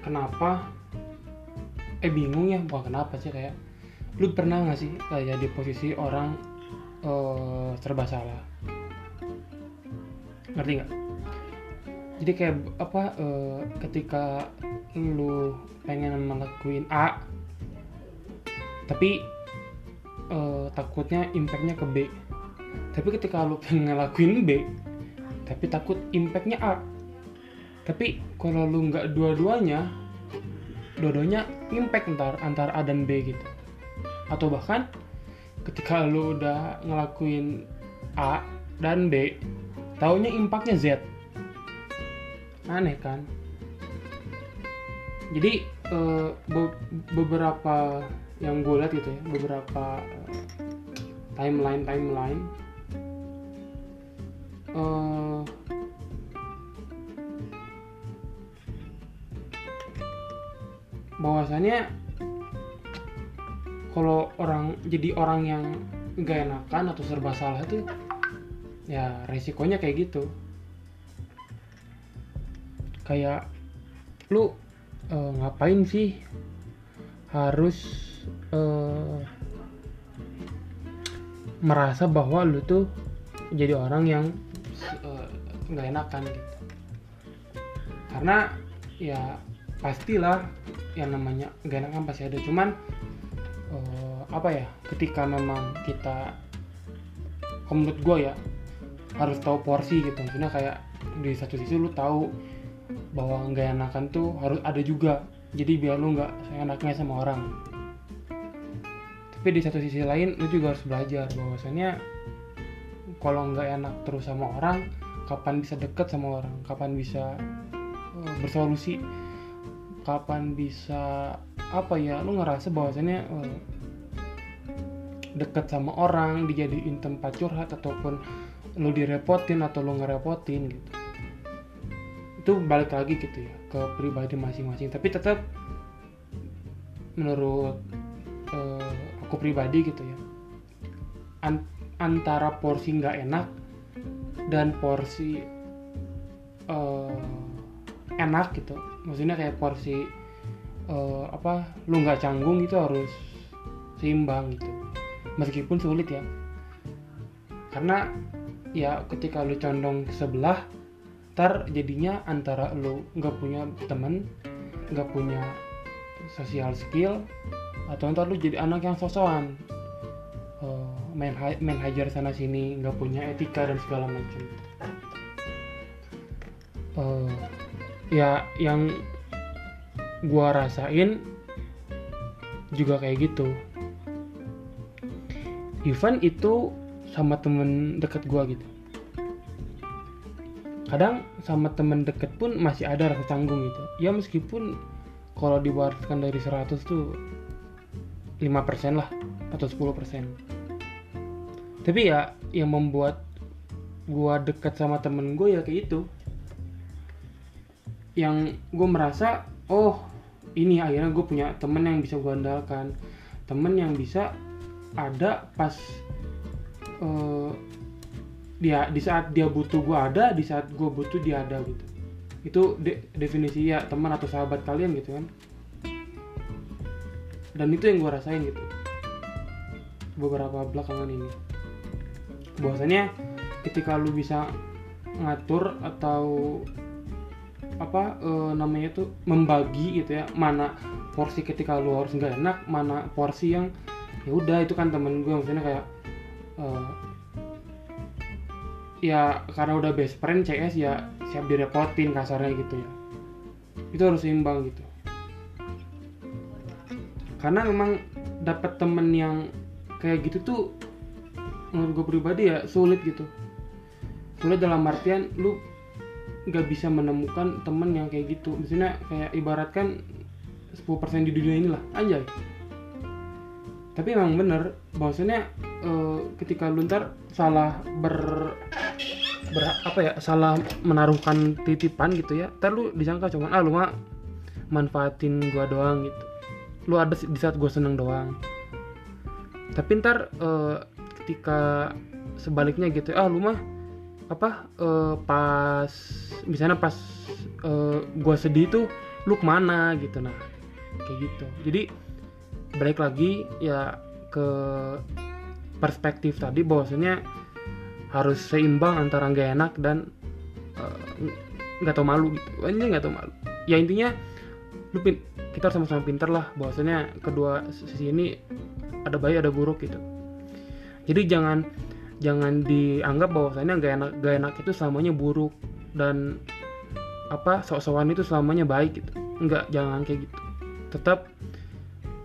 kenapa? Eh bingung ya bukan kenapa sih kayak lu pernah nggak sih eh, kayak di posisi orang uh, serba salah? Ngerti nggak? Jadi kayak apa uh, ketika lu pengen ngelakuin A tapi uh, takutnya impactnya ke B. Tapi ketika lu pengen ngelakuin B tapi takut impactnya A tapi kalau lu nggak dua-duanya dua-duanya impact ntar antara A dan B gitu. Atau bahkan ketika lu udah ngelakuin A dan B taunya impactnya Z. Aneh kan? Jadi eh, be- beberapa yang gue lihat gitu ya beberapa eh, timeline timeline eh bahwasannya kalau orang jadi orang yang gak enakan atau serba salah itu ya resikonya kayak gitu. Kayak lu eh, ngapain sih harus eh, merasa bahwa lu tuh jadi orang yang eh, nggak enakan gitu. Karena ya pastilah yang namanya gak enakan pasti ada. Cuman eh, apa ya ketika memang kita menurut gue ya harus tahu porsi gitu. Maksudnya kayak di satu sisi lu tahu bahwa nggak enakan tuh harus ada juga. Jadi biar lu nggak seenaknya sama orang. Tapi di satu sisi lain lu juga harus belajar bahwasannya kalau nggak enak terus sama orang kapan bisa deket sama orang kapan bisa eh, bersolusi kapan bisa apa ya lu ngerasa bahwasannya eh, deket sama orang dijadiin tempat curhat ataupun lu direpotin atau lu ngerepotin gitu. Itu balik lagi gitu ya ke pribadi masing-masing. Tapi tetap menurut eh, aku pribadi gitu ya an- antara porsi nggak enak dan porsi eh, enak gitu. Maksudnya kayak porsi eh, apa lu nggak canggung itu harus seimbang gitu. Meskipun sulit ya. Karena ya ketika lu condong ke sebelah ntar jadinya antara lu nggak punya temen nggak punya sosial skill atau ntar lu jadi anak yang sosokan. Eh, main ha- main hajar sana sini nggak punya etika dan segala macam. Eh, ya yang gua rasain juga kayak gitu. Even itu sama temen deket gua gitu. Kadang sama temen deket pun masih ada rasa canggung gitu. Ya meskipun kalau diwariskan dari 100 tuh 5% lah atau 10% tapi ya yang membuat gua deket sama temen gue ya kayak itu yang gue merasa oh ini akhirnya gue punya temen yang bisa gue andalkan. Temen yang bisa ada pas eh, dia di saat dia butuh gue ada di saat gue butuh dia ada gitu. Itu de- definisi ya teman atau sahabat kalian gitu kan. Dan itu yang gue rasain gitu. Beberapa belakangan ini. Bahwasanya ketika lu bisa ngatur atau apa eh, namanya tuh membagi gitu ya. Mana porsi ketika lu harus nggak enak mana porsi yang ya udah itu kan temen gue maksudnya kayak eh, ya karena udah best friend CS ya siap direpotin kasarnya gitu ya. Itu harus seimbang gitu. Karena memang dapat temen yang kayak gitu tuh menurut gue pribadi ya sulit gitu. Sulit dalam artian lu nggak bisa menemukan temen yang kayak gitu. Misalnya kayak ibaratkan 10% di dunia inilah anjay. Tapi emang bener bahwasanya eh, ketika lu ntar salah ber, ber- apa ya salah menaruhkan titipan gitu ya ntar lu disangka cuman ah lu mah manfaatin gua doang gitu. Lu ada di saat gua seneng doang. Tapi ntar eh, ketika sebaliknya gitu ah lu mah apa eh, pas misalnya pas eh, gua sedih tuh lu ke mana gitu nah kayak gitu. Jadi balik lagi ya ke perspektif tadi bahwasanya harus seimbang antara nggak enak dan eh, nggak uh, tau malu gitu. Ini nggak tau malu. Ya intinya lu pin kita sama-sama pinter lah bahwasanya kedua sisi ini ada baik ada buruk gitu. Jadi jangan jangan dianggap bahwasanya gak enak gak enak itu selamanya buruk. Dan apa sok-sokan itu selamanya baik gitu. Enggak jangan kayak gitu. Tetap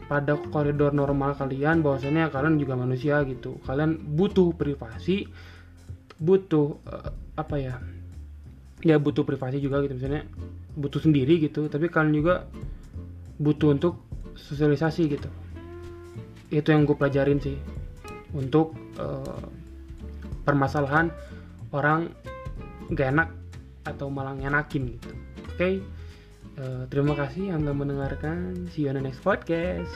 pada koridor normal kalian bahwasanya kalian juga manusia gitu. Kalian butuh privasi butuh uh, apa ya ya butuh privasi juga gitu. Misalnya butuh sendiri gitu tapi kalian juga butuh untuk sosialisasi gitu. Itu yang gue pelajarin sih. Untuk uh, permasalahan orang gak enak atau malah ngenakin gitu oke okay? uh, eh, terima kasih yang telah mendengarkan see you on the next podcast